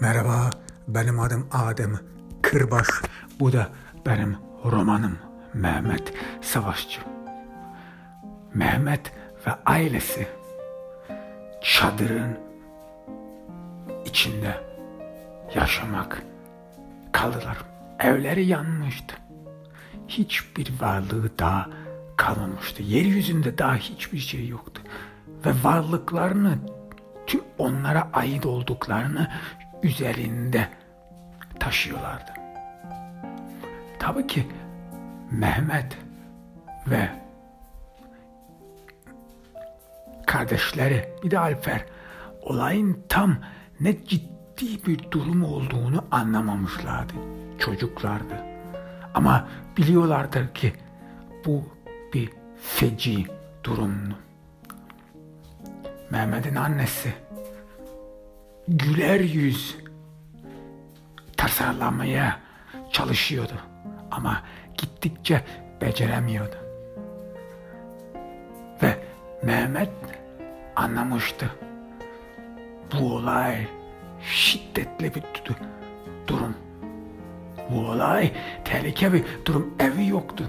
Merhaba, benim adım Adem Kırbaş. Bu da benim romanım Mehmet Savaşçı. Mehmet ve ailesi çadırın içinde yaşamak kaldılar. Evleri yanmıştı. Hiçbir varlığı daha kalmamıştı. Yeryüzünde daha hiçbir şey yoktu. Ve varlıklarını tüm onlara ait olduklarını üzerinde taşıyorlardı. Tabii ki Mehmet ve kardeşleri bir de Alper olayın tam ne ciddi bir durum olduğunu anlamamışlardı. Çocuklardı. Ama biliyorlardır ki bu bir feci durumdu. Mehmet'in annesi güler yüz tasarlamaya çalışıyordu ama gittikçe beceremiyordu. Ve Mehmet anlamıştı. Bu olay şiddetli bir durum. Bu olay tehlike bir durum. Evi yoktu.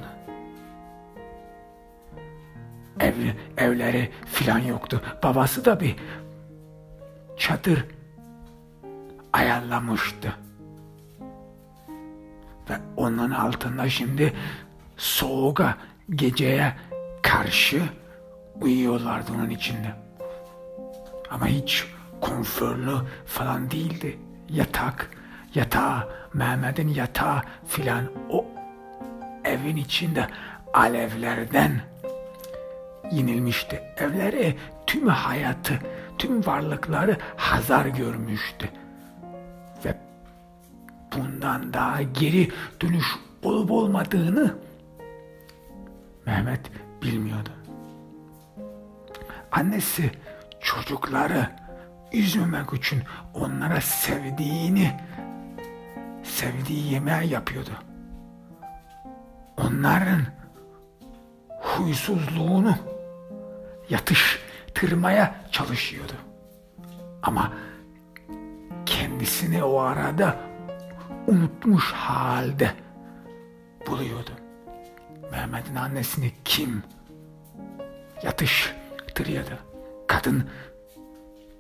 Ev, evleri filan yoktu. Babası da bir çadır ayarlamıştı. Ve onun altında şimdi soğuğa, geceye karşı uyuyorlardı onun içinde. Ama hiç konforlu falan değildi. Yatak, yatağı, Mehmet'in yatağı filan o evin içinde alevlerden yenilmişti. Evleri, tüm hayatı, tüm varlıkları hazar görmüştü. Bundan daha geri dönüş olup olmadığını Mehmet bilmiyordu. Annesi çocukları üzmemek için onlara sevdiğini sevdiği yemeği yapıyordu. Onların huysuzluğunu yatıştırmaya çalışıyordu. Ama kendisini o arada unutmuş halde buluyordu. Mehmet'in annesini kim yatıştırıyordu? Kadın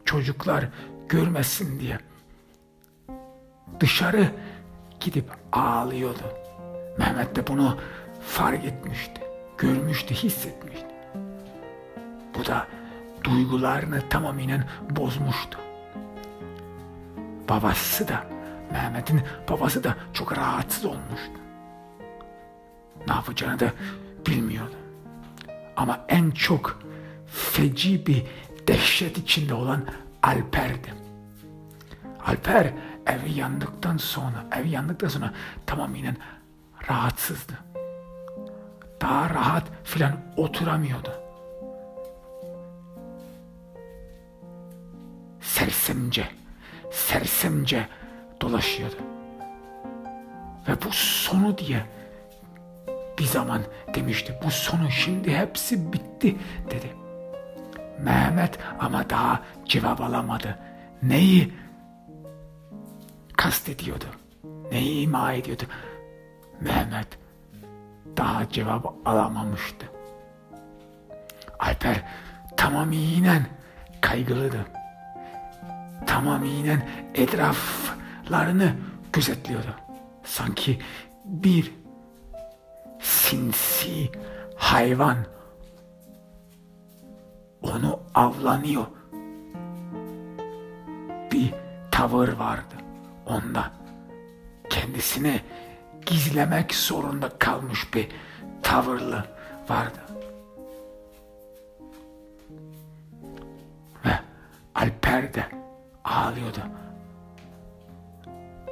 çocuklar görmesin diye dışarı gidip ağlıyordu. Mehmet de bunu fark etmişti, görmüştü, hissetmişti. Bu da duygularını tamamen bozmuştu. Babası da, Mehmet'in babası da çok rahatsız olmuştu. Ne yapacağını da bilmiyordu. Ama en çok feci bir dehşet içinde olan Alper'di. Alper evi yandıktan sonra, ev yandıktan sonra tamamen rahatsızdı. Daha rahat filan oturamıyordu. Sersemce, sersemce dolaşıyordu. Ve bu sonu diye bir zaman demişti. Bu sonu şimdi hepsi bitti dedi. Mehmet ama daha cevap alamadı. Neyi kastediyordu? Neyi ima ediyordu? Mehmet daha cevap alamamıştı. Alper tamamiyen kaygılıdı. Tamamiyen etraflarını gözetliyordu. Sanki bir sinsi hayvan onu avlanıyor. Bir tavır vardı onda. Kendisini gizlemek zorunda kalmış bir tavırlı vardı. Ve Alper de ağlıyordu.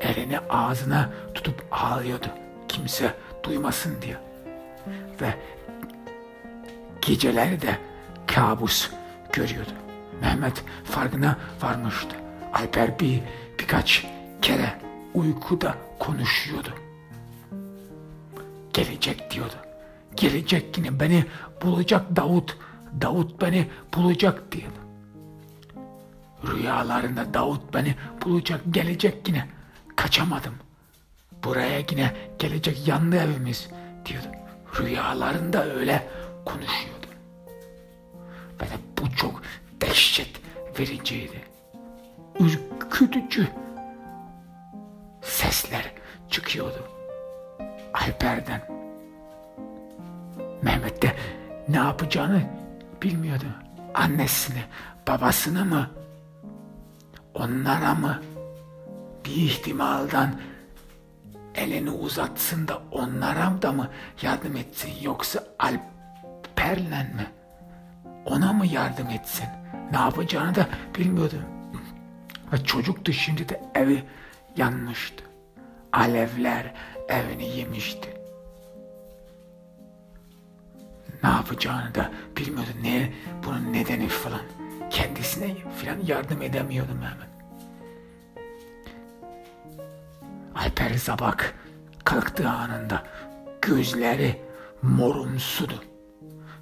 Elini ağzına tutup ağlıyordu. Kimse duymasın diye. Ve geceleri de kabus görüyordu. Mehmet farkına varmıştı. Alper bir birkaç kere uykuda konuşuyordu. Gelecek diyordu. Gelecek yine beni bulacak Davut. Davut beni bulacak diyordu. Rüyalarında Davut beni bulacak gelecek yine. Kaçamadım. Buraya yine gelecek yandı evimiz diyordu. Rüyalarında öyle konuşuyordu. Ve de bu çok dehşet vericiydi. Ürkütücü sesler çıkıyordu. Alper'den. Mehmet de ne yapacağını bilmiyordu. Annesini, babasını mı, onlara mı bir ihtimaldan elini uzatsın da onlara da mı yardım etsin yoksa Alper'le mi? Ona mı yardım etsin? Ne yapacağını da bilmiyordu. Ve çocuktu şimdi de evi yanmıştı. Alevler evini yemişti. Ne yapacağını da bilmiyordu. Ne bunun nedeni falan. Kendisine falan yardım edemiyordu Mehmet. Alper Zabak kalktığı anında gözleri morumsudu.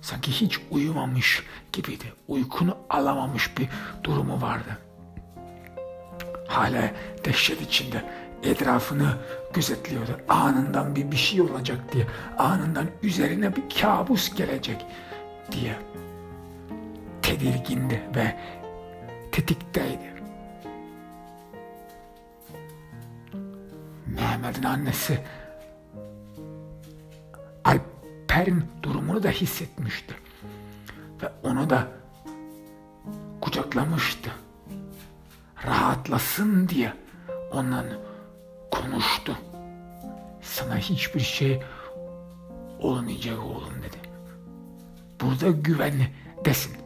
Sanki hiç uyumamış gibiydi. Uykunu alamamış bir durumu vardı. Hala dehşet içinde etrafını gözetliyordu. Anından bir bir şey olacak diye. Anından üzerine bir kabus gelecek diye. Tedirgindi ve tetikteydi. Mehmet'in annesi Alper'in durumunu da hissetmişti. Ve onu da kucaklamıştı. Rahatlasın diye ondan konuştu. Sana hiçbir şey olmayacak oğlum dedi. Burada güvenli desin.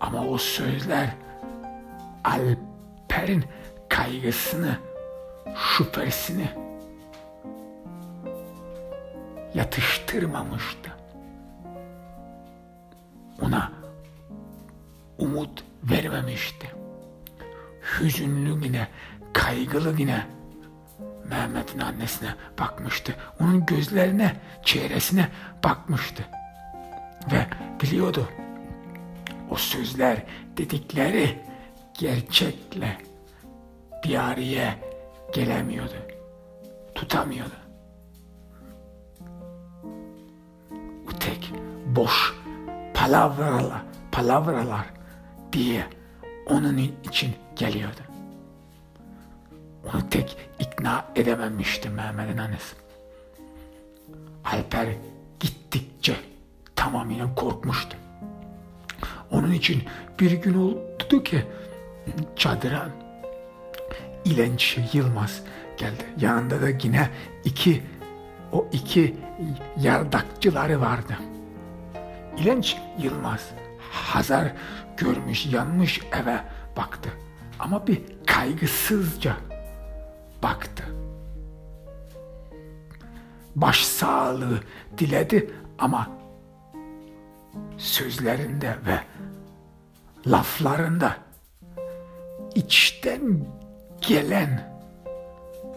Ama o sözler Alper'in kaygısını, şüphesini yatıştırmamıştı. Ona umut vermemişti. Hüzünlü yine, kaygılı yine Mehmet'in annesine bakmıştı. Onun gözlerine, çehresine bakmıştı. Ve biliyordu o sözler dedikleri gerçekle bir araya gelemiyordu. Tutamıyordu. Bu tek boş palavralar, palavralar diye onun için geliyordu. Onu tek ikna edememişti Mehmet'in annesi. Alper gittikçe tamamen korkmuştu. Onun için bir gün oldu ki çadıra İlenç Yılmaz geldi. Yanında da yine iki o iki yardakçıları vardı. İlenç Yılmaz Hazar görmüş yanmış eve baktı. Ama bir kaygısızca baktı. Baş sağlığı diledi ama sözlerinde ve laflarında içten gelen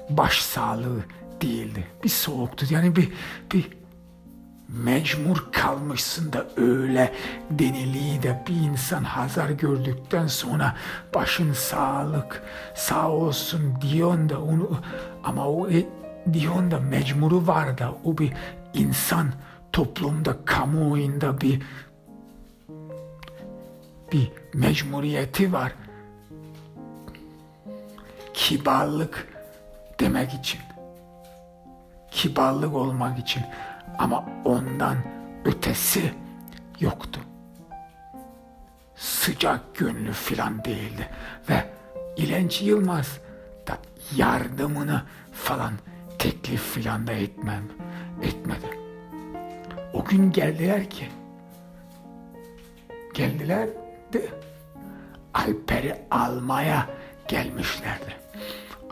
baş sağlığı değildi. Bir soğuktu. Yani bir bir mecbur kalmışsın da öyle deniliği de bir insan hazar gördükten sonra başın sağlık sağ olsun diyorsun da onu ama o e, diyorsun da mecburu var da o bir insan toplumda kamuoyunda bir bir mecburiyeti var kibarlık demek için kibarlık olmak için ama ondan ötesi yoktu. Sıcak gönlü filan değildi ve İlenç Yılmaz da yardımını falan teklif filan da etmem, etmedi. O gün geldiler ki geldiler de Alper'i almaya gelmişlerdi.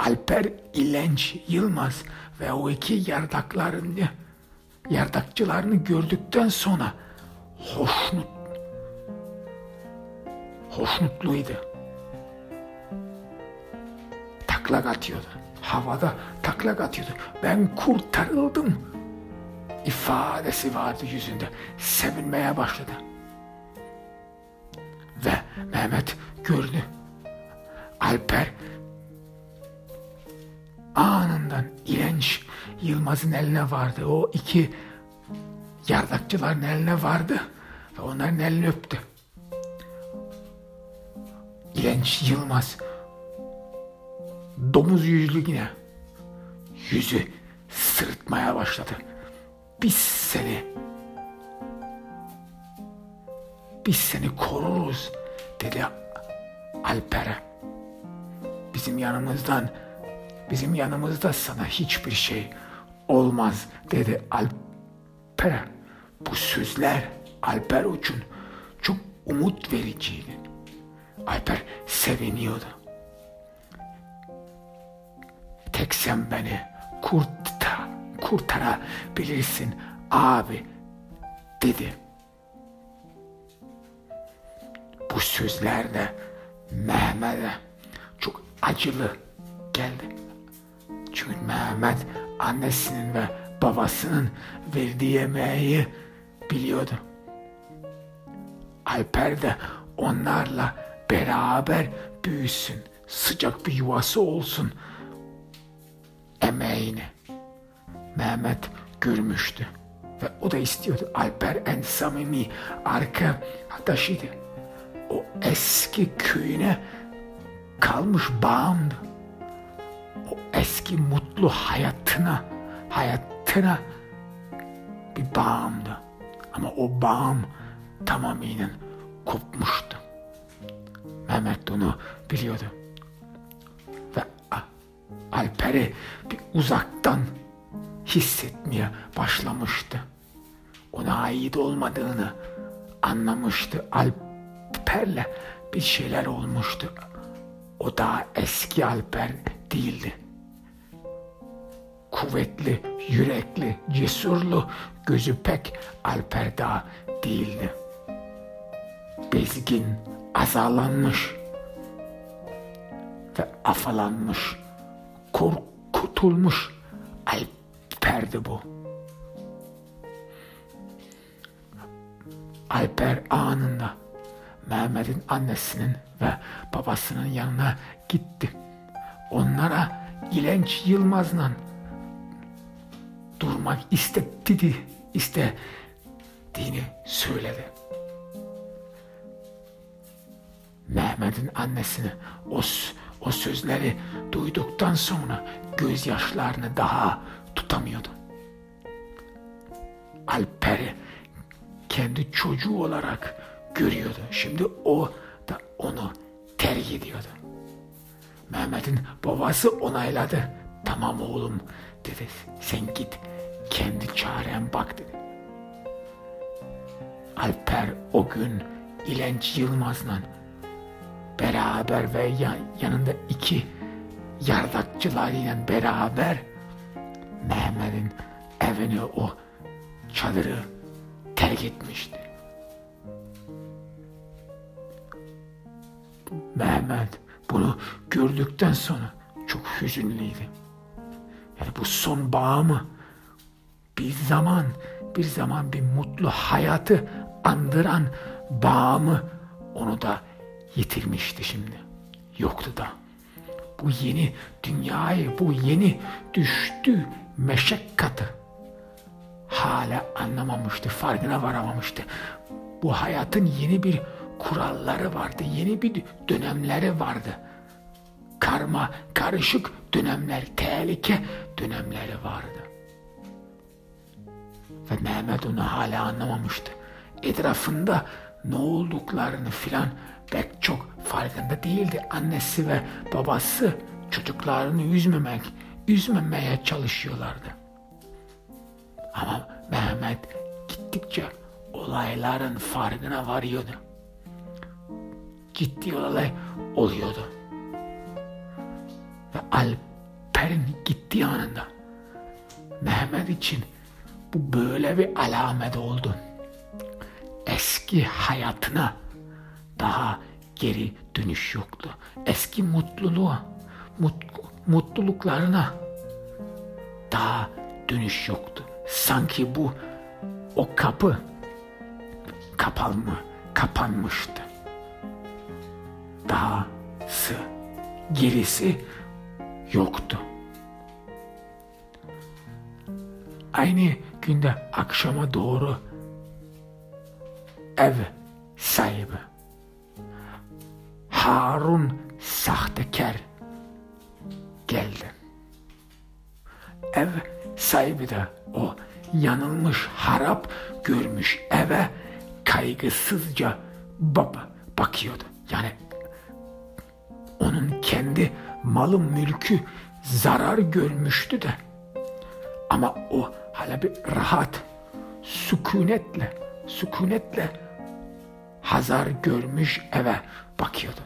Alper İlenç Yılmaz ve o iki yardaklarını yardakçılarını gördükten sonra hoşnut hoşnutluydu. Taklak atıyordu. Havada taklak atıyordu. Ben kurtarıldım ifadesi vardı yüzünde. Sevinmeye başladı. Ve Mehmet gördü Alper anından İlenç Yılmaz'ın eline vardı. O iki yardakçıların eline vardı ve onların elini öptü. İlenç Yılmaz domuz yüzlü yine yüzü sırıtmaya başladı. Biz seni biz seni koruruz dedi Alper'e. Bizim yanımızdan bizim yanımızda sana hiçbir şey olmaz dedi Alper'e. Bu sözler Alper için çok umut vericiydi. Alper seviniyordu. Tek sen beni kurtar, kurtarabilirsin abi dedi. Bu sözler de Mehmet'e çok acılı geldi. Çünkü Mehmet annesinin ve babasının verdiği yemeği biliyordu. Alper de onlarla beraber büyüsün, sıcak bir yuvası olsun emeğini. Mehmet görmüştü ve o da istiyordu. Alper en samimi arkadaşıydı. O eski köyüne kalmış bağımdı. O eski mutlu hayatına, hayatına bir bağımdı. Ama o bağım tamamıyla kopmuştu. Mehmet onu biliyordu. Ve Alper'i bir uzaktan hissetmeye başlamıştı. Ona ait olmadığını anlamıştı. Alper'le bir şeyler olmuştu. O da eski Alper değildi. Kuvvetli, yürekli, cesurlu, gözü pek Alper daha değildi. Bezgin, azalanmış ve afalanmış, korkutulmuş Alper'di bu. Alper anında Mehmet'in annesinin ve babasının yanına gitti. Onlara İlenç Yılmaz'la durmak istedi, istediğini söyledi. Mehmet'in annesini o, o sözleri duyduktan sonra gözyaşlarını daha tutamıyordu. Alper'i kendi çocuğu olarak görüyordu. Şimdi o da onu terk ediyordu. Mehmet'in babası onayladı. Tamam oğlum dedi. Sen git kendi çaren bak dedi. Alper o gün İlenç Yılmaz'la beraber ve yanında iki yardakçılarıyla beraber Mehmet'in evini o çadırı terk etmişti. Mehmet bunu gördükten sonra çok hüzünlüydü. Yani bu son bağımı bir zaman bir zaman bir mutlu hayatı andıran bağımı onu da yitirmişti şimdi. Yoktu da. Bu yeni dünyayı, bu yeni düştü meşakkatı hala anlamamıştı, farkına varamamıştı. Bu hayatın yeni bir kuralları vardı, yeni bir dönemleri vardı. Karma, karışık dönemler, tehlike dönemleri vardı. Ve Mehmet onu hala anlamamıştı. Etrafında ne olduklarını filan pek çok farkında değildi. Annesi ve babası çocuklarını üzmemek, üzmemeye çalışıyorlardı. Ama Mehmet gittikçe olayların farkına varıyordu. Ciddi olay oluyordu. Ve Alper'in gittiği anında Mehmet için bu böyle bir alamet oldu. Eski hayatına daha geri dönüş yoktu. Eski mutluluğa, mut, mutluluklarına daha dönüş yoktu. Sanki bu o kapı kapalma, kapanmıştı. Dahası gerisi yoktu. Aynı günde akşama doğru ev sahibi Harun sahtekar geldi. Ev sahibi de o yanılmış harap görmüş eve kaygısızca baba bakıyordu. Yani onun kendi malı mülkü zarar görmüştü de ama o hala bir rahat sükunetle sükunetle hazar görmüş eve bakıyordu.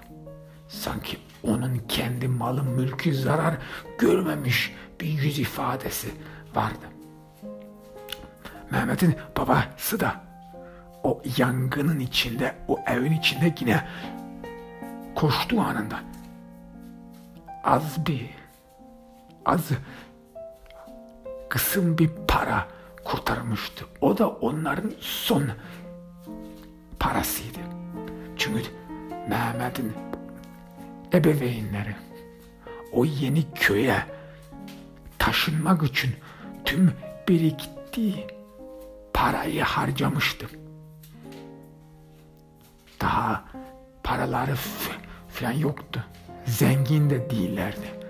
Sanki onun kendi malı mülkü zarar görmemiş bir yüz ifadesi vardı. Mehmet'in babası da o yangının içinde, o evin içinde yine koştuğu anında az bir, az kısım bir para kurtarmıştı. O da onların son parasıydı. Çünkü Mehmet'in ebeveynleri o yeni köye taşınmak için tüm biriktiği parayı harcamıştı. Daha paraları falan yoktu. Zengin de değillerdi.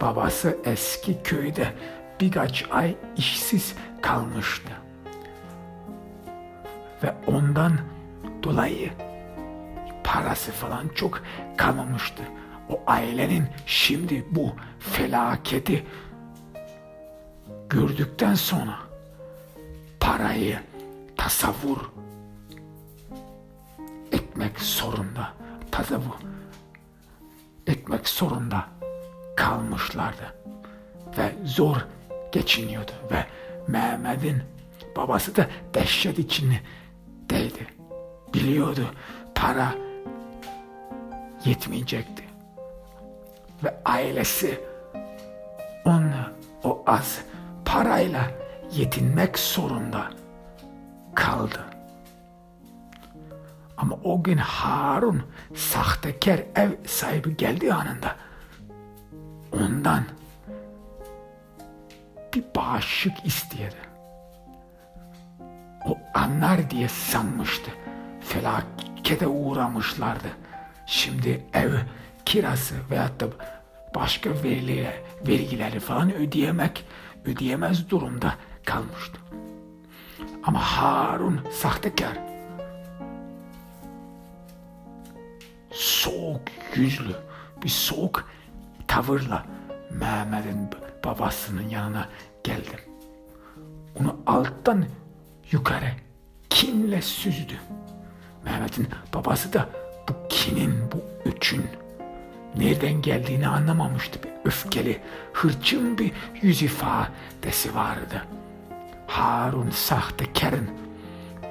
Babası eski köyde birkaç ay işsiz kalmıştı. Ve ondan dolayı parası falan çok kalmamıştı. O ailenin şimdi bu felaketi gördükten sonra parayı tasavvur etmek zorunda. Tasavvur etmek zorunda kalmışlardı. Ve zor geçiniyordu. Ve Mehmet'in babası da dehşet içindeydi. Biliyordu para yetmeyecekti. Ve ailesi onu o az parayla yetinmek zorunda kaldı. Ama o gün Harun sahtekar ev sahibi geldiği anında ondan bir bağışık istedi. O anlar diye sanmıştı. Felakete uğramışlardı. Şimdi ev kirası veyahut da başka vergileri, vergileri falan ödeyemek, ödeyemez durumda kalmıştı. Ama Harun sahtekar. Soğuk yüzlü bir soğuk tavırla Mehmet'in babasının yanına geldim. Onu alttan yukarı kinle süzdü. Mehmet'in babası da bu kinin, bu üçün nereden geldiğini anlamamıştı. Bir öfkeli, hırçın bir yüz ifadesi vardı. Harun sahtekarın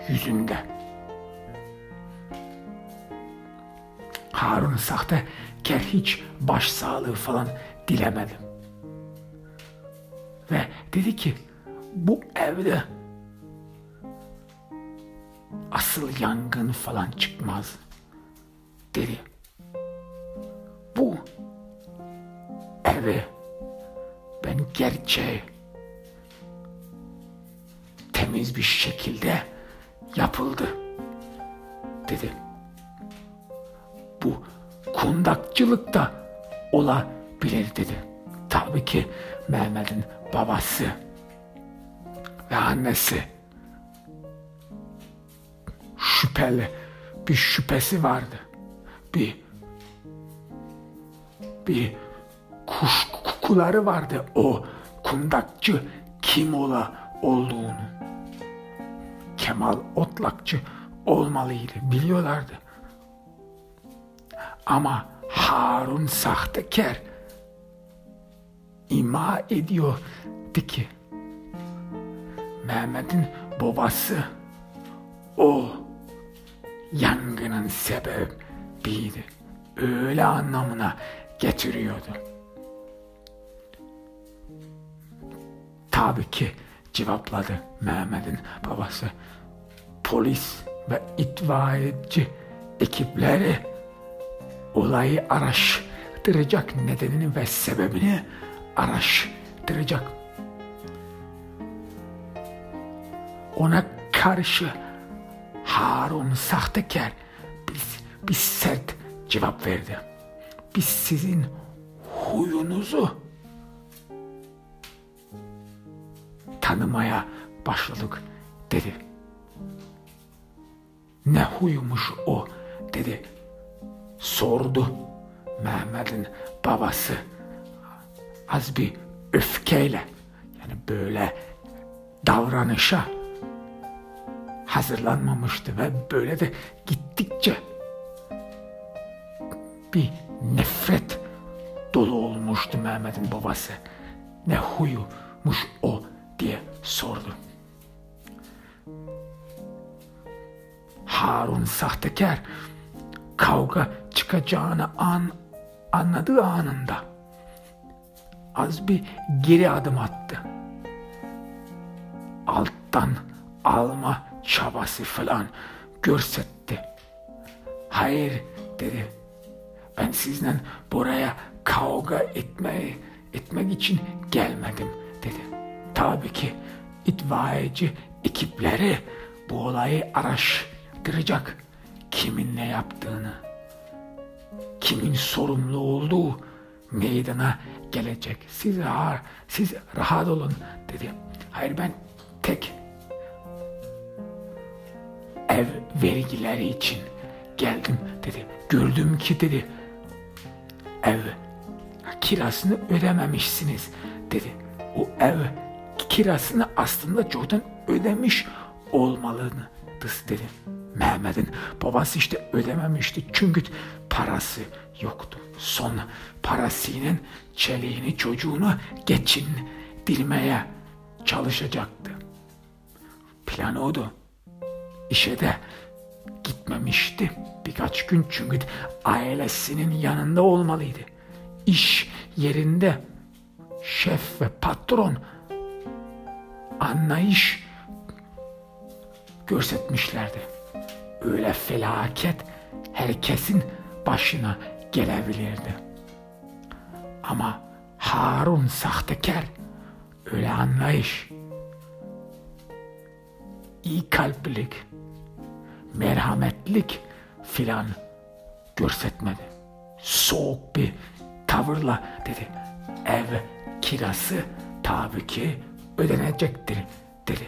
yüzünde. Harun sahtekar hiç baş sağlığı falan dilemedim. Ve dedi ki bu evde asıl yangın falan çıkmaz dedi. Bu evi ben gerçeği temiz bir şekilde yapıldı dedi. Bu kundakçılık da olabilir dedi. Tabii ki Mehmet'in babası ve annesi şüpheli bir şüphesi vardı. Bir bir kuş kukuları vardı o kundakçı kim ola olduğunu. Kemal Otlakçı olmalıydı biliyorlardı. Ama Harun sahtekar ima ediyordu ki Mehmet'in babası o yangının sebebiydi. Öyle anlamına getiriyordu. Tabii ki cevapladı Mehmet'in babası. Polis ve itfaiyeci ekipleri olayı araş araştıracak nedenini ve sebebini araştıracak. Ona karşı Harun sahtekar bir, bir sert cevap verdi. Biz sizin huyunuzu tanımaya başladık dedi. Ne huymuş o dedi. Sordu Mehmet'in babası az bir öfkeyle yani böyle davranışa hazırlanmamıştı ve böyle de gittikçe bir nefret dolu olmuştu Mehmet'in babası. Ne huyumuş o diye sordu. Harun sahtekar kavga çıkacağını an anladığı anında az bir geri adım attı. Alttan alma çabası falan görsetti. Hayır dedi. Ben sizden buraya kavga etmeyi etmek için gelmedim dedi. Tabii ki itfaiyeci ekipleri bu olayı araştıracak. Kimin ne yaptığını, kimin sorumlu olduğu meydana gelecek. Siz rahat, siz rahat olun dedi. Hayır ben tek ev vergileri için geldim dedi. Gördüm ki dedi ev kirasını ödememişsiniz dedi. O ev kirasını aslında çoktan ödemiş olmalını dedi. Mehmet'in babası işte ödememişti çünkü parası yoktu. Son parasıyla çeliğini çocuğunu geçindirmeye çalışacaktı. Plan oydu. İşe de gitmemişti birkaç gün çünkü ailesinin yanında olmalıydı. İş yerinde şef ve patron anlayış görsetmişlerdi. Öyle felaket herkesin başına gelebilirdi. Ama Harun sahtekar öyle anlayış, iyi kalplilik, merhametlik filan görsetmedi. Soğuk bir tavırla dedi. Ev kirası tabii ki ödenecektir dedi.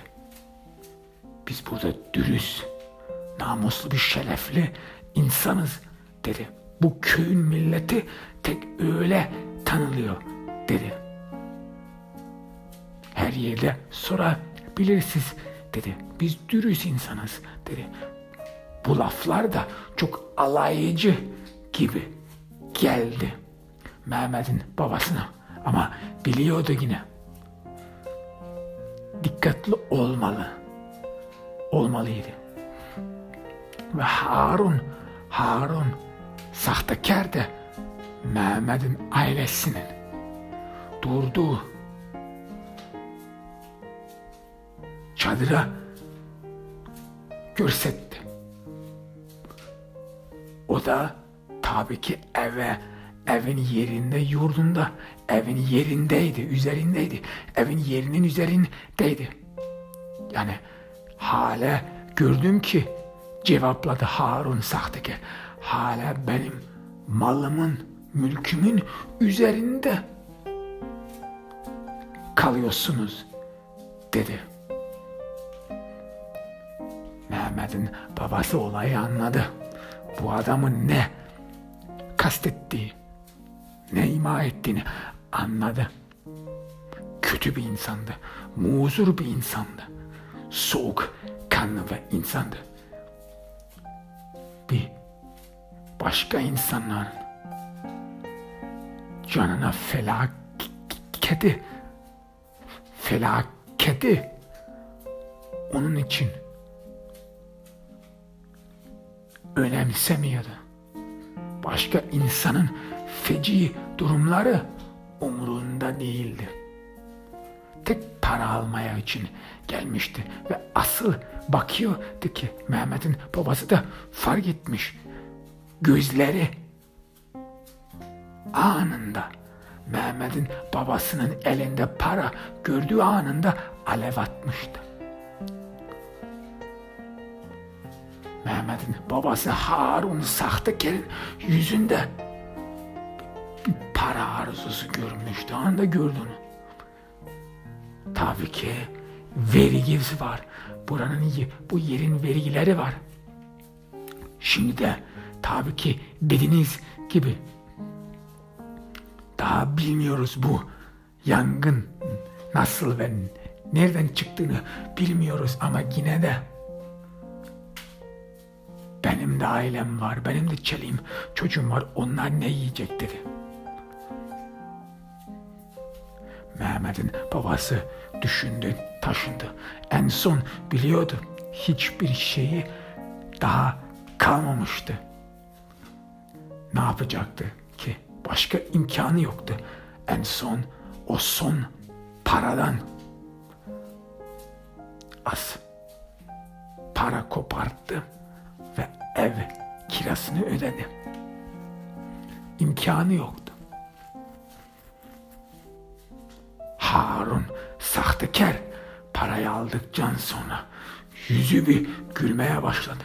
Biz burada dürüst, namuslu bir şerefli insanız dedi. Bu köyün milleti tek öyle tanılıyor dedi. Her yerde sorabilirsiniz dedi. Biz dürüst insanız dedi. Bu laflar da çok alaycı gibi geldi Mehmet'in babasına. Ama biliyordu yine. Dikkatli olmalı. Olmalıydı. Ve Harun, Harun sahtekar da Mehmet'in ailesinin durduğu çadıra görsetti. O da tabii ki eve, evin yerinde, yurdunda, evin yerindeydi, üzerindeydi. Evin yerinin üzerindeydi. Yani hala gördüm ki cevapladı Harun sahtekar. Hala benim malımın, mülkümün üzerinde kalıyorsunuz dedi. Mehmet'in babası olayı anladı. Bu adamın ne kastettiği, ne ima ettiğini anladı. Kötü bir insandı, muzur bir insandı. Soğuk kanlı ve insandı. Bir başka insanların canına felaketi felaketi onun için önemsemiyordu. Başka insanın feci durumları umurunda değildi. Tek para almaya için gelmişti ve asıl bakıyordu ki Mehmet'in babası da fark etmiş. Gözleri anında Mehmet'in babasının elinde para gördüğü anında alev atmıştı. Mehmet'in babası Harun Sahtekar'ın yüzünde para arzusu görmüştü. Anda gördü onu. Tabii ki vergisi var. Buranın bu yerin vergileri var. Şimdi de tabii ki dediğiniz gibi daha bilmiyoruz bu yangın nasıl ve nereden çıktığını bilmiyoruz ama yine de benim de ailem var, benim de çeliğim, çocuğum var, onlar ne yiyecek dedi. Mehmet'in babası düşündü, taşındı. En son biliyordu hiçbir şeyi daha kalmamıştı. Ne yapacaktı ki? Başka imkanı yoktu. En son o son paradan az para koparttı ve ev kirasını ödedi. İmkanı yoktu. Harun sahtekar parayı aldıktan sonra yüzü bir gülmeye başladı.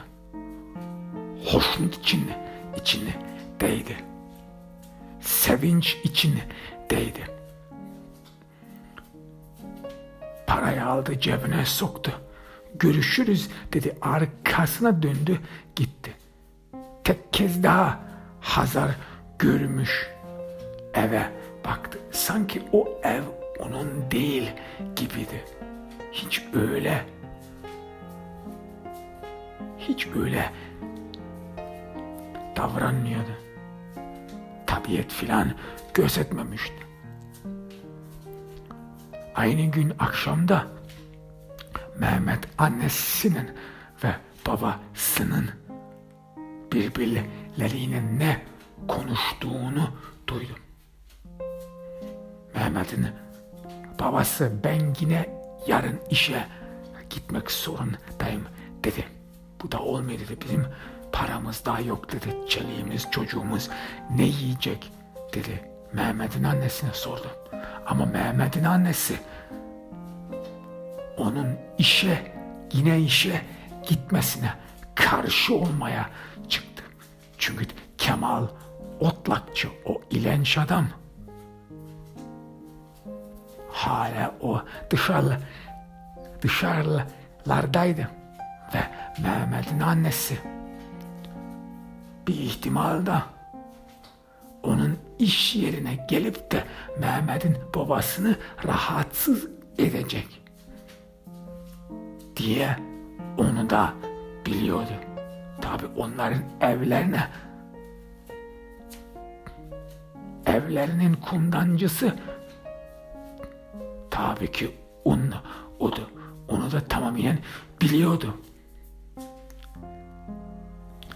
Hoşnut içinde, içinde değdi. Sevinç içinde değdi. Parayı aldı cebine soktu. Görüşürüz dedi arkasına döndü gitti. Tek kez daha Hazar görmüş eve baktı. Sanki o ev onun değil gibiydi. Hiç öyle hiç öyle davranmıyordu. Tabiat filan gözetmemişti. Aynı gün akşamda Mehmet annesinin ve babasının birbirlerine ne konuştuğunu duydum. Mehmet'in babası ben yine yarın işe gitmek zorundayım dedi. Bu da olmuyor dedi. Bizim paramız daha yok dedi. Çeliğimiz, çocuğumuz ne yiyecek dedi. Mehmet'in annesine sordu. Ama Mehmet'in annesi onun işe yine işe gitmesine karşı olmaya çıktı. Çünkü Kemal Otlakçı o ilenç adam hala o dışarı dışarılardaydı ve Mehmet'in annesi bir ihtimalde onun iş yerine gelip de Mehmet'in babasını rahatsız edecek diye onu da biliyordu. Tabi onların evlerine evlerinin kundancısı tabii ki odu. Onu da tamamen biliyordu.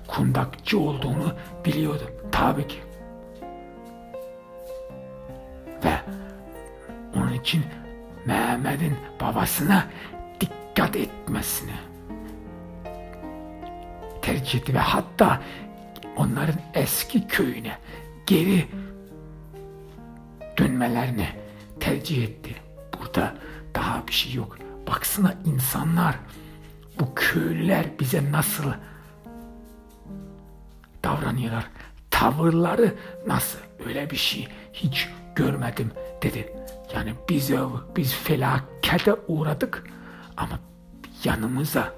Kundakçı olduğunu biliyordu. Tabii ki. Ve onun için Mehmet'in babasına dikkat etmesini tercih etti ve hatta onların eski köyüne geri dönmelerini tercih etti. Burada daha bir şey yok. Baksana insanlar, bu köylüler bize nasıl davranıyorlar. Tavırları nasıl? Öyle bir şey hiç görmedim dedi. Yani biz biz felakete uğradık ama yanımıza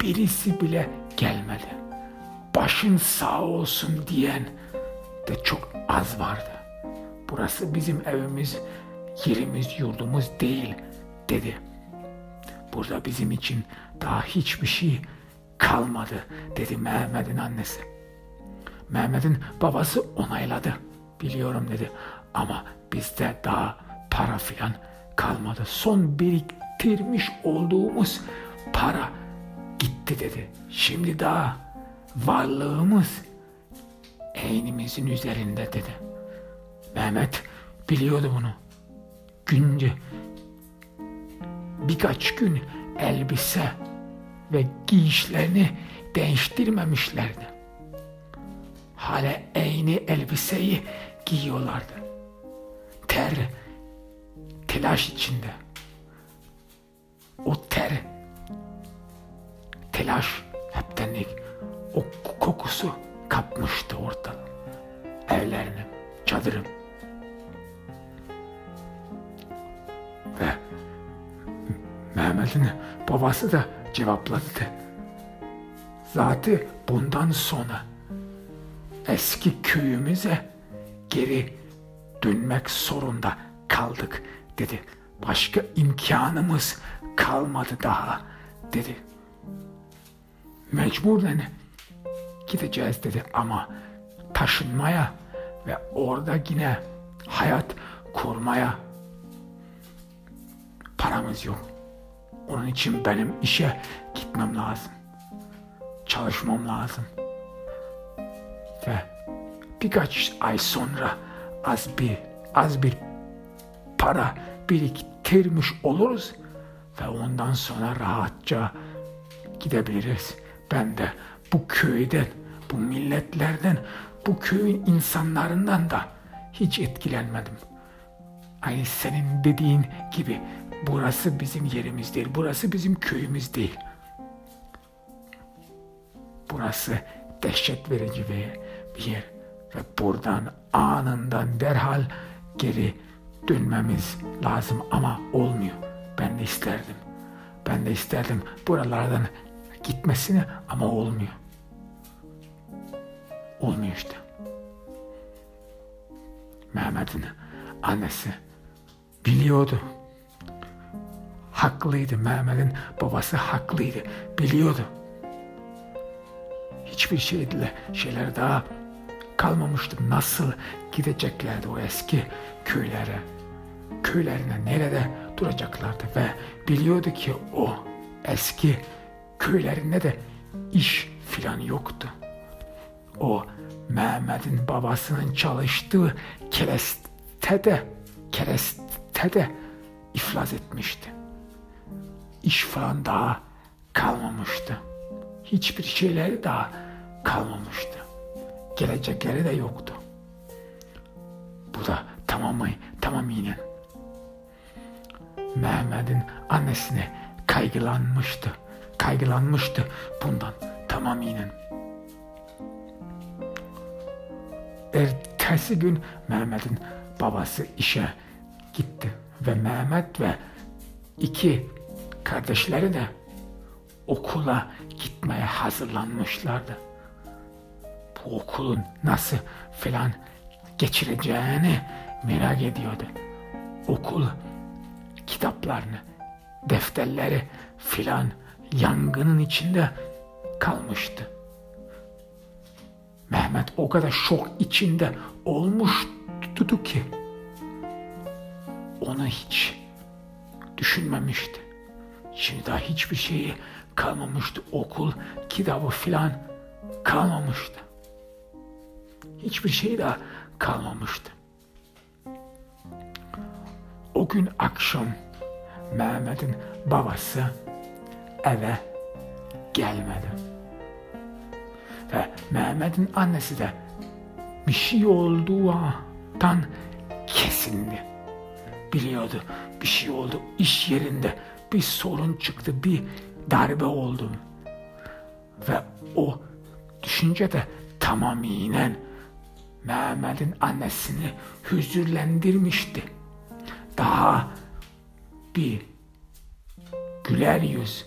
birisi bile gelmedi. Başın sağ olsun diyen de çok az vardı. Burası bizim evimiz, yerimiz, yurdumuz değil dedi. Burada bizim için daha hiçbir şey kalmadı dedi Mehmet'in annesi. Mehmet'in babası onayladı. Biliyorum dedi ama bizde daha para filan kalmadı. Son biriktirmiş olduğumuz para gitti dedi. Şimdi daha varlığımız eynimizin üzerinde dedi. Mehmet biliyordu bunu. Günce birkaç gün elbise ve giyişlerini değiştirmemişlerdi. Hala eyni elbiseyi giyiyorlardı. Ter, telaş içinde. O ter, telaş heptenlik, o kokusu kapmıştı orada. Evlerini, çadırım. Ve Mehmet'in babası da cevapladı. Zaten bundan sonra eski köyümüze geri dönmek zorunda kaldık dedi. Başka imkanımız kalmadı daha dedi. Mecburen gideceğiz dedi ama taşınmaya ve orada yine hayat kurmaya paramız yok. Onun için benim işe gitmem lazım. Çalışmam lazım. Ve birkaç ay sonra az bir az bir para biriktirmiş oluruz ve ondan sonra rahatça gidebiliriz. Ben de bu köyden, bu milletlerden, bu köyün insanlarından da hiç etkilenmedim. Aynı senin dediğin gibi burası bizim yerimiz değil, burası bizim köyümüz değil. Burası dehşet verici bir ve buradan anından derhal geri dönmemiz lazım ama olmuyor. Ben de isterdim. Ben de isterdim buralardan gitmesini ama olmuyor. Olmuyor işte. Mehmet'in annesi biliyordu. Haklıydı. Mehmet'in babası haklıydı. Biliyordu. Hiçbir şeyle şeyler daha kalmamıştı. Nasıl gideceklerdi o eski köylere? Köylerine nerede duracaklardı ve biliyordu ki o eski köylerinde de iş filan yoktu. O Mehmet'in babasının çalıştığı kerestede, kerestede iflas etmişti. İş falan daha kalmamıştı. Hiçbir şeyleri daha kalmamıştı. Gelecekleri de yoktu. Bu da tamamı, tamamıyla Mehmet'in annesine kaygılanmıştı. Kaygılanmıştı bundan tamamıyla. Ertesi gün Mehmet'in babası işe gitti ve Mehmet ve iki kardeşleri de okula gitmeye hazırlanmışlardı. Bu okulun nasıl filan geçireceğini merak ediyordu. Okul kitaplarını, defterleri filan yangının içinde kalmıştı. Mehmet o kadar şok içinde olmuştu ki onu hiç düşünmemişti. Şimdi daha hiçbir şeyi kalmamıştı. Okul, kitabı filan kalmamıştı. Hiçbir şey daha kalmamıştı. O gün akşam Mehmet'in babası eve gelmedi. Ve Mehmet'in annesi de bir şey olduğundan kesindi. Biliyordu bir şey oldu iş yerinde bir sorun çıktı bir darbe oldu. Ve o düşünce de tamamıyla Mehmet'in annesini hüzürlendirmişti. Daha bir güler yüz,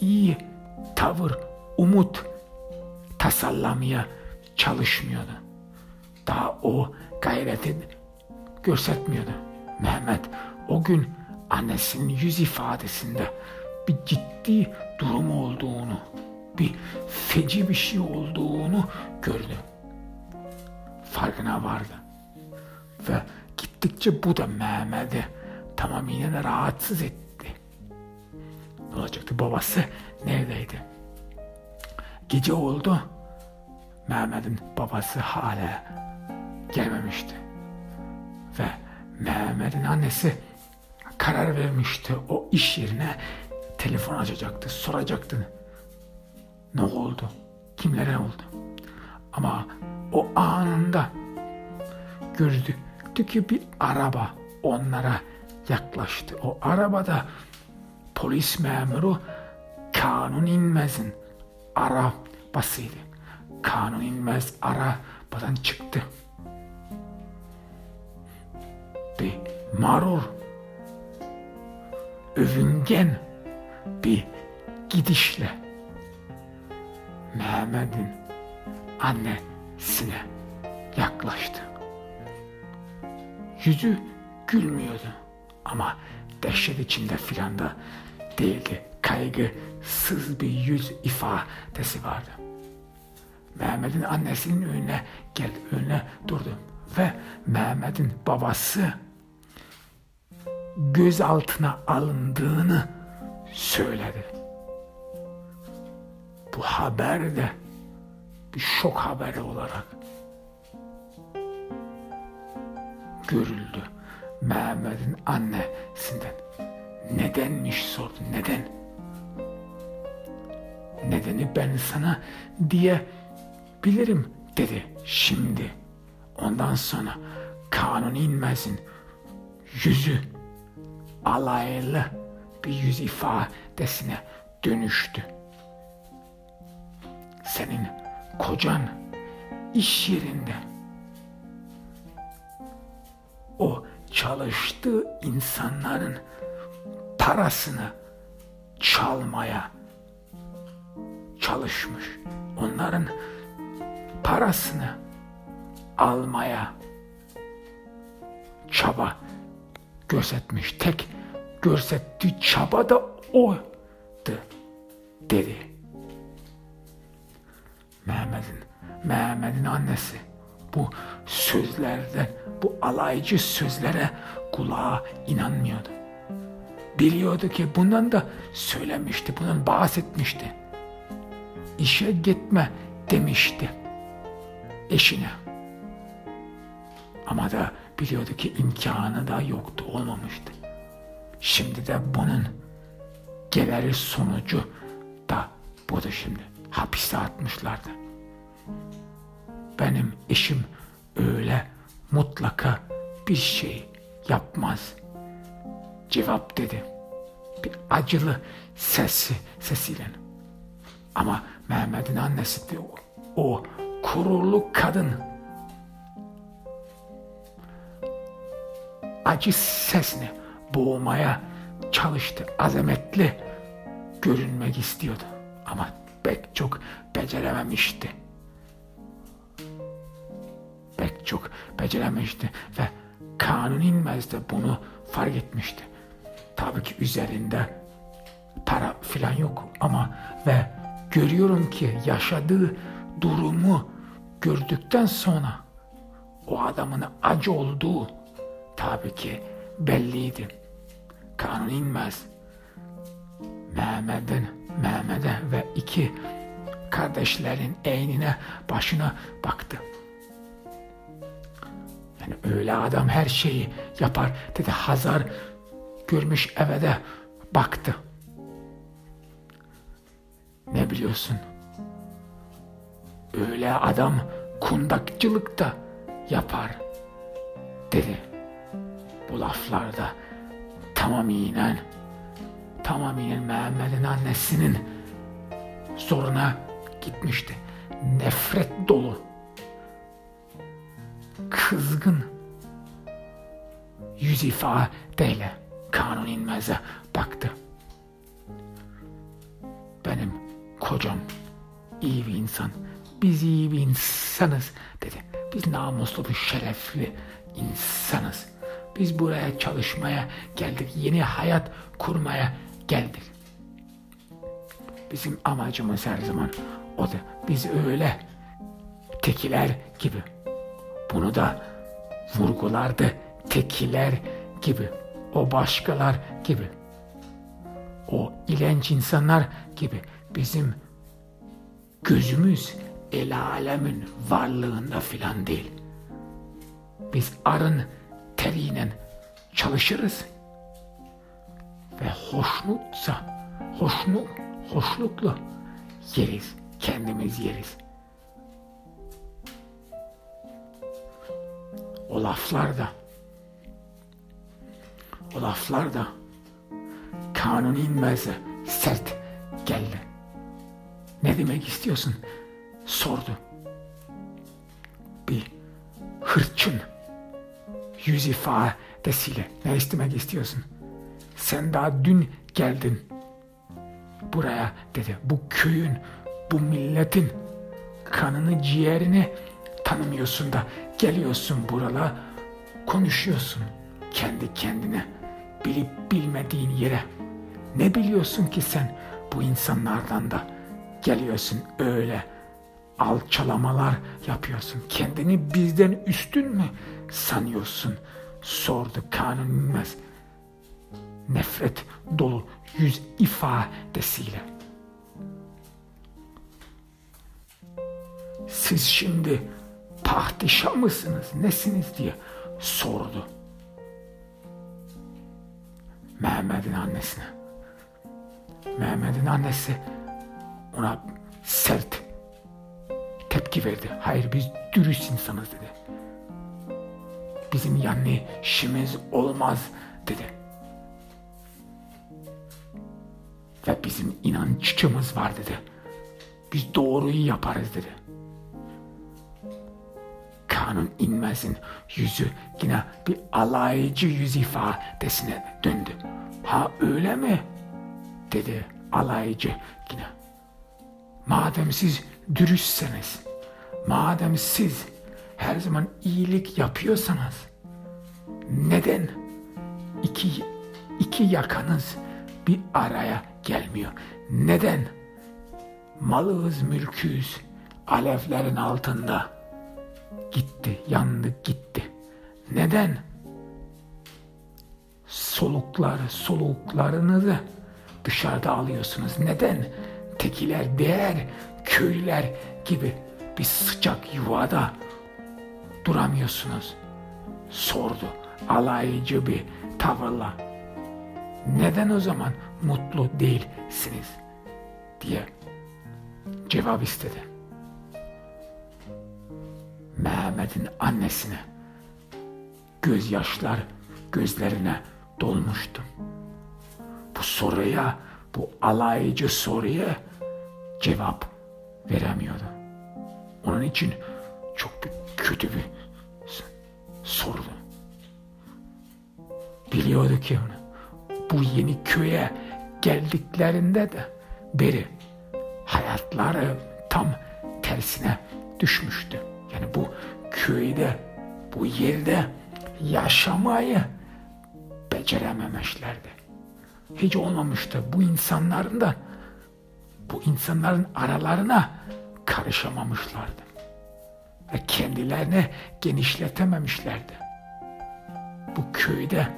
iyi tavır, umut tasallamaya çalışmıyordu. Daha o gayreti göstermiyordu. Mehmet o gün annesinin yüz ifadesinde bir ciddi durum olduğunu, bir feci bir şey olduğunu gördü. Farkına vardı. Ve gittikçe bu da Mehmet'i tamamıyla rahatsız etti. Ne olacaktı? Babası neredeydi? Gece oldu. Mehmet'in babası hala gelmemişti. Ve Mehmet'in annesi karar vermişti. O iş yerine telefon açacaktı, soracaktı. Ne oldu? Kimlere oldu? Ama o anında gördü ki bir araba onlara yaklaştı. O arabada polis memuru Kanun İnmez'in arabasıydı. Kanun İnmez arabadan çıktı. Bir marur, övüngen bir gidişle Mehmet'in annesine yaklaştı. Yüzü gülmüyordu ama dehşet içinde filan da değildi. Kaygısız bir yüz ifadesi vardı. Mehmet'in annesinin önüne geldi, önüne durdu ve Mehmet'in babası gözaltına alındığını söyledi. Bu haber de bir şok haberi olarak görüldü. Mehmet'in annesinden. Nedenmiş sordu. Neden? Nedeni ben sana diye bilirim dedi şimdi. Ondan sonra kanun inmezin yüzü alaylı bir yüz ifadesine dönüştü. Senin kocan iş yerinde o çalıştığı insanların parasını çalmaya çalışmış. Onların parasını almaya çaba gözetmiş. Tek gözettiği çaba da oydu dedi. Mehmet'in Mehmet'in annesi bu sözlerden, bu alaycı sözlere kulağa inanmıyordu. Biliyordu ki bundan da söylemişti, bundan bahsetmişti. İşe gitme demişti eşine. Ama da biliyordu ki imkanı da yoktu, olmamıştı. Şimdi de bunun geleri sonucu da budur şimdi. Hapiste atmışlardı. Benim eşim öyle mutlaka bir şey yapmaz. Cevap dedi. Bir acılı sesi, sesiyle. Ama Mehmet'in annesi de o, o kurulu kadın acı sesini boğmaya çalıştı. Azametli görünmek istiyordu. Ama pek çok becerememişti. Pek çok becerememişti ve kanun inmez de bunu fark etmişti. Tabii ki üzerinde para filan yok ama ve görüyorum ki yaşadığı durumu gördükten sonra o adamın acı olduğu tabii ki belliydi. Kanun inmez. Mehmet'in Mehmet'e ve iki kardeşlerin eynine başına baktı. Yani öyle adam her şeyi yapar dedi Hazar görmüş eve de baktı. Ne biliyorsun? Öyle adam kundakçılık da yapar dedi. Bu laflarda tamamiyen tamamiyen Mehmet'in annesinin zoruna gitmişti. Nefret dolu, kızgın yüz ifadeyle kanun inmeze baktı. Benim kocam iyi bir insan, biz iyi bir insanız dedi. Biz namuslu bir şerefli insanız. Biz buraya çalışmaya geldik. Yeni hayat kurmaya geldik. Bizim amacımız her zaman o da biz öyle tekiler gibi. Bunu da vurgulardı tekiler gibi. O başkalar gibi. O ilenç insanlar gibi. Bizim gözümüz el alemin varlığında filan değil. Biz arın teriyle çalışırız ve hoşnutsa hoşnut, hoşnutlu yeriz. Kendimiz yeriz. o laflar da o laflar da kanun inmezse sert geldi. Ne demek istiyorsun? Sordu. Bir hırçın yüz ifadesiyle ne istemek istiyorsun? Sen daha dün geldin buraya dedi. Bu köyün, bu milletin kanını, ciğerini tanımıyorsun da geliyorsun buralara konuşuyorsun kendi kendine bilip bilmediğin yere. Ne biliyorsun ki sen bu insanlardan da geliyorsun öyle alçalamalar yapıyorsun. Kendini bizden üstün mü sanıyorsun? Sordu kanun inmez. Nefret dolu yüz ifadesiyle. Siz şimdi pahtişa mısınız, nesiniz diye sordu. Mehmet'in annesine. Mehmet'in annesi ona sert tepki verdi. Hayır biz dürüst insanız dedi. Bizim yani işimiz olmaz dedi. Ve bizim inanççımız var dedi. Biz doğruyu yaparız dedi. Kanun inmezin yüzü yine bir alaycı yüz ifadesine döndü. Ha öyle mi? dedi alaycı yine. Madem siz dürüstseniz, madem siz her zaman iyilik yapıyorsanız, neden iki, iki yakanız bir araya gelmiyor? Neden malığız mülküz alevlerin altında gitti, yandı gitti? Neden solukları, soluklarınızı dışarıda alıyorsunuz? Neden tekiler, değer köylüler gibi bir sıcak yuvada duramıyorsunuz? Sordu alaycı bir tavırla. Neden o zaman mutlu değilsiniz? diye cevap istedi. Mehmet'in annesine gözyaşlar gözlerine dolmuştu. Bu soruya, bu alaycı soruya cevap veremiyordu. Onun için çok bir kötü bir sordu. Biliyordu ki. Bu yeni köye geldiklerinde de beri hayatları tam tersine düşmüştü. Yani bu köyde, bu yerde yaşamayı becerememişlerdi. Hiç olmamıştı bu insanların da bu insanların aralarına karışamamışlardı. Ve kendilerini genişletememişlerdi. Bu köyde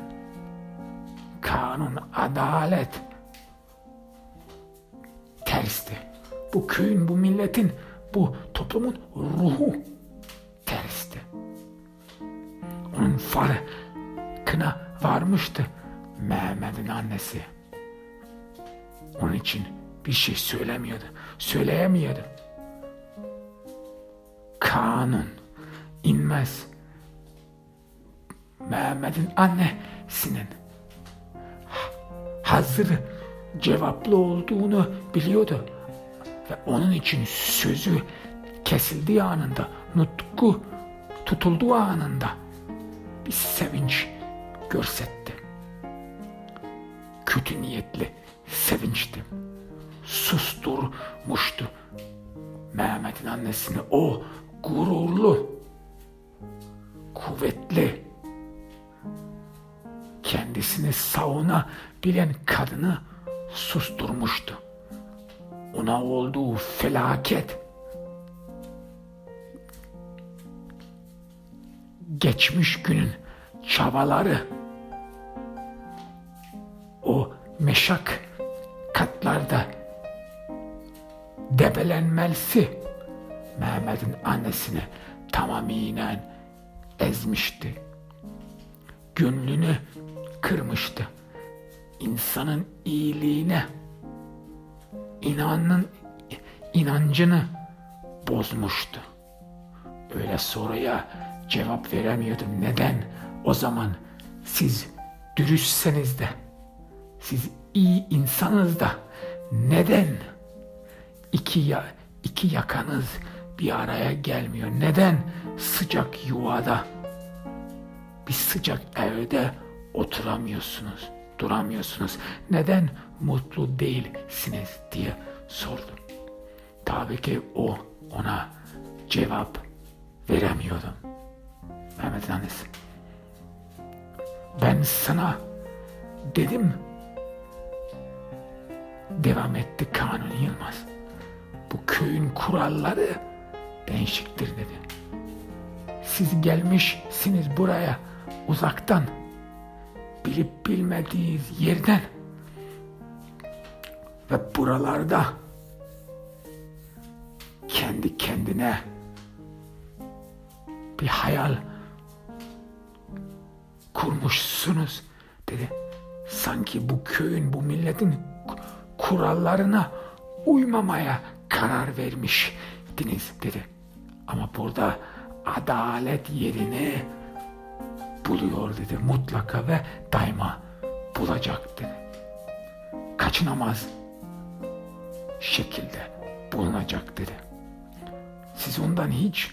kanun, adalet Bu köyün, bu milletin, bu toplumun ruhu tersti. Onun farkına varmıştı Mehmet'in annesi. Onun için bir şey söylemiyordu. Söyleyemiyordu. Kanun inmez. Mehmet'in annesinin hazır cevaplı olduğunu biliyordu. Ve onun için sözü kesildiği anında, nutku tutulduğu anında bir sevinç görsetti. Kötü niyetli sevinçti susturmuştu. Mehmet'in annesini o gururlu, kuvvetli, kendisini savuna bilen kadını susturmuştu. Ona olduğu felaket geçmiş günün çabaları o meşak katlarda debelenmelsi Mehmet'in annesini tamamiyen ezmişti. Gönlünü kırmıştı. İnsanın iyiliğine, inanın inancını bozmuştu. Öyle soruya cevap veremiyordum. Neden? O zaman siz dürüstseniz de, siz iyi insanız da neden iki, ya, iki yakanız bir araya gelmiyor? Neden sıcak yuvada, bir sıcak evde oturamıyorsunuz, duramıyorsunuz? Neden mutlu değilsiniz diye sordum. Tabii ki o ona cevap veremiyordum. Mehmet annesi. Ben sana dedim devam etti Kanun Yılmaz. Bu köyün kuralları değişiktir dedi. Siz gelmişsiniz buraya uzaktan bilip bilmediğiniz yerden ve buralarda kendi kendine bir hayal kurmuşsunuz dedi. Sanki bu köyün, bu milletin kurallarına uymamaya karar vermiştiniz dedi. Ama burada adalet yerini buluyor dedi. Mutlaka ve daima bulacak dedi. Kaçınamaz şekilde bulunacak dedi. Siz ondan hiç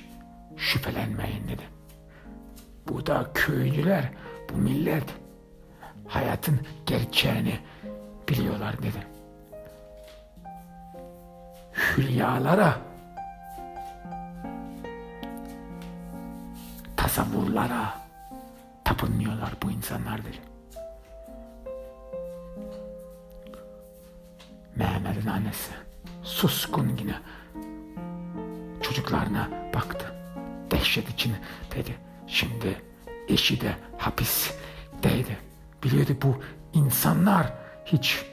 şüphelenmeyin dedi. Bu da köylüler, bu millet hayatın gerçeğini biliyorlar dedi. Hülyalara, tasavvurlara tapınmıyorlar bu insanlar dedi. Mehmet'in annesi suskun yine çocuklarına baktı. Dehşet için dedi. Şimdi eşi de hapisteydi. Biliyordu bu insanlar hiç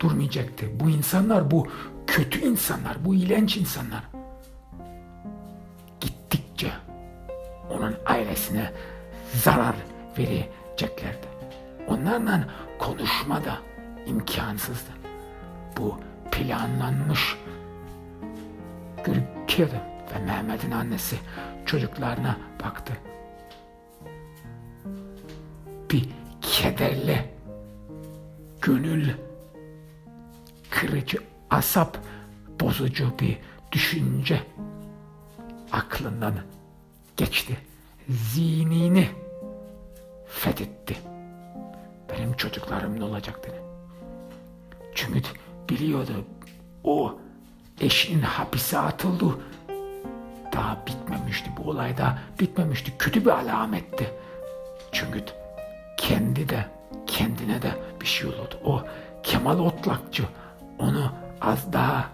durmayacaktı. Bu insanlar, bu kötü insanlar, bu iğrenç insanlar gittikçe onun ailesine zarar vereceklerdi. Onlarla konuşma da imkansızdı. Bu planlanmış gözüküyordu ve Mehmet'in annesi çocuklarına baktı. Bir kederli, gönül kırıcı, asap bozucu bir düşünce aklından geçti. Zihnini fethetti. Benim çocuklarım ne olacak dedi. Çünkü biliyordu o eşinin hapise atıldı. Daha bitmemişti bu olay da bitmemişti. Kötü bir alametti. Çünkü kendi de kendine de bir şey oldu. O Kemal Otlakçı onu az daha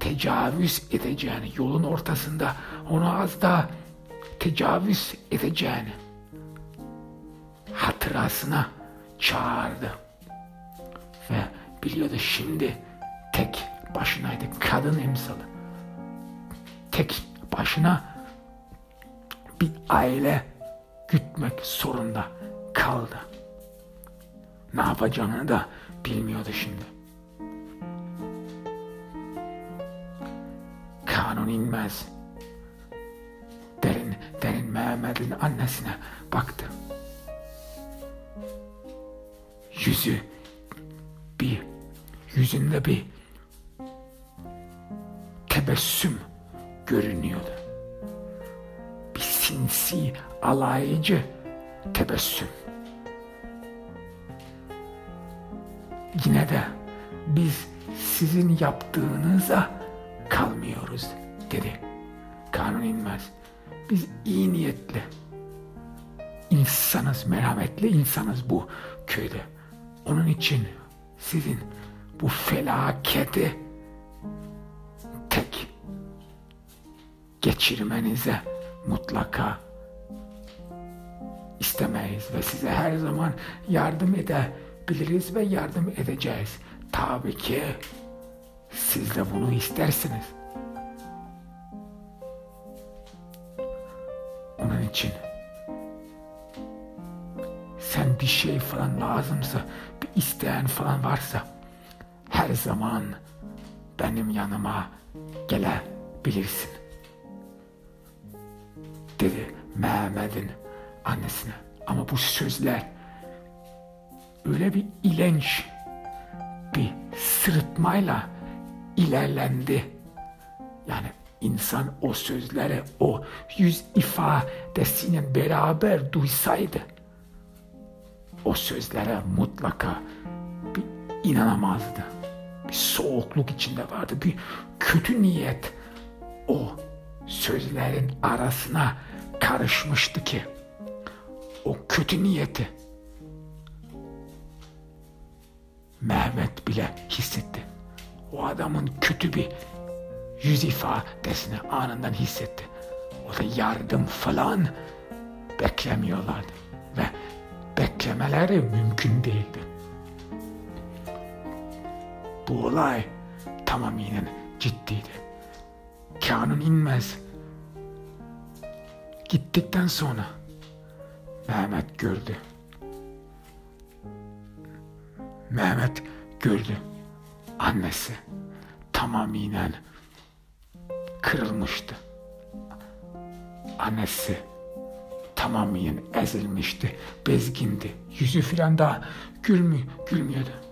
tecavüz edeceğini, yolun ortasında onu az daha tecavüz edeceğini hatırasına çağırdı. Ve biliyordu şimdi tek başınaydı. Kadın emsalı. Tek başına bir aile gütmek zorunda kaldı. Ne yapacağını da bilmiyordu şimdi. Kanun inmez. Derin, derin Mehmet'in annesine baktı. Yüzü bir, yüzünde bir tebessüm görünüyordu. Bir sinsi, alaycı tebessüm. Yine de biz sizin yaptığınıza kalmıyoruz dedi. Kanun inmez. Biz iyi niyetli insanız, merhametli insanız bu köyde. Onun için sizin bu felaketi tek geçirmenize mutlaka istemeyiz ve size her zaman yardım edebiliriz ve yardım edeceğiz. Tabii ki siz de bunu istersiniz. Onun için sen bir şey falan lazımsa, bir isteyen falan varsa her zaman benim yanıma gelebilirsin. dedi Mehmet'in annesine. Ama bu sözler öyle bir ilenç bir sırıtmayla ilerlendi. Yani insan o sözleri o yüz ifadesiyle beraber duysaydı o sözlere mutlaka bir inanamazdı. Bir soğukluk içinde vardı. Bir kötü niyet o sözlerin arasına karışmıştı ki o kötü niyeti Mehmet bile hissetti. O adamın kötü bir yüz ifadesini anından hissetti. O da yardım falan beklemiyorlardı. Ve beklemeleri mümkün değildi. Bu olay tamamen ciddiydi. Kanun inmez. Gittikten sonra Mehmet gördü. Mehmet gördü. Annesi tamamen kırılmıştı. Annesi tamamen ezilmişti, bezgindi. Yüzü filan daha gülmü, gülmüyordu.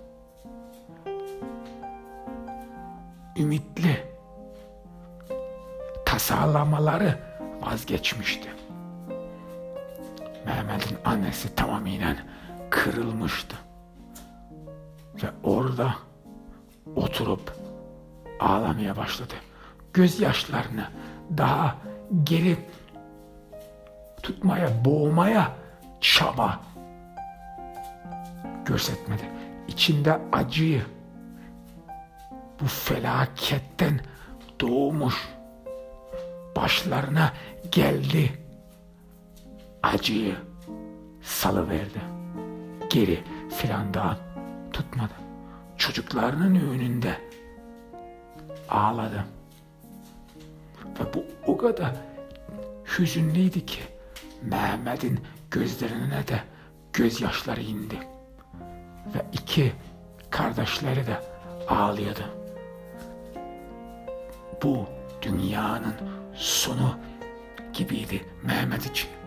Ümitli tasarlamaları vazgeçmişti. Mehmet'in annesi tamamen kırılmıştı. Ve orada oturup ağlamaya başladı. Gözyaşlarını daha geri tutmaya, boğmaya çaba göstermedi. İçinde acıyı bu felaketten doğmuş başlarına geldi acıyı salıverdi. Geri filan daha tutmadı. Çocuklarının önünde ağladı. Ve bu o kadar hüzünlüydü ki Mehmet'in gözlerine de gözyaşları indi. Ve iki kardeşleri de ağlıyordu. Bu dünyanın sonu gibiydi Mehmet için.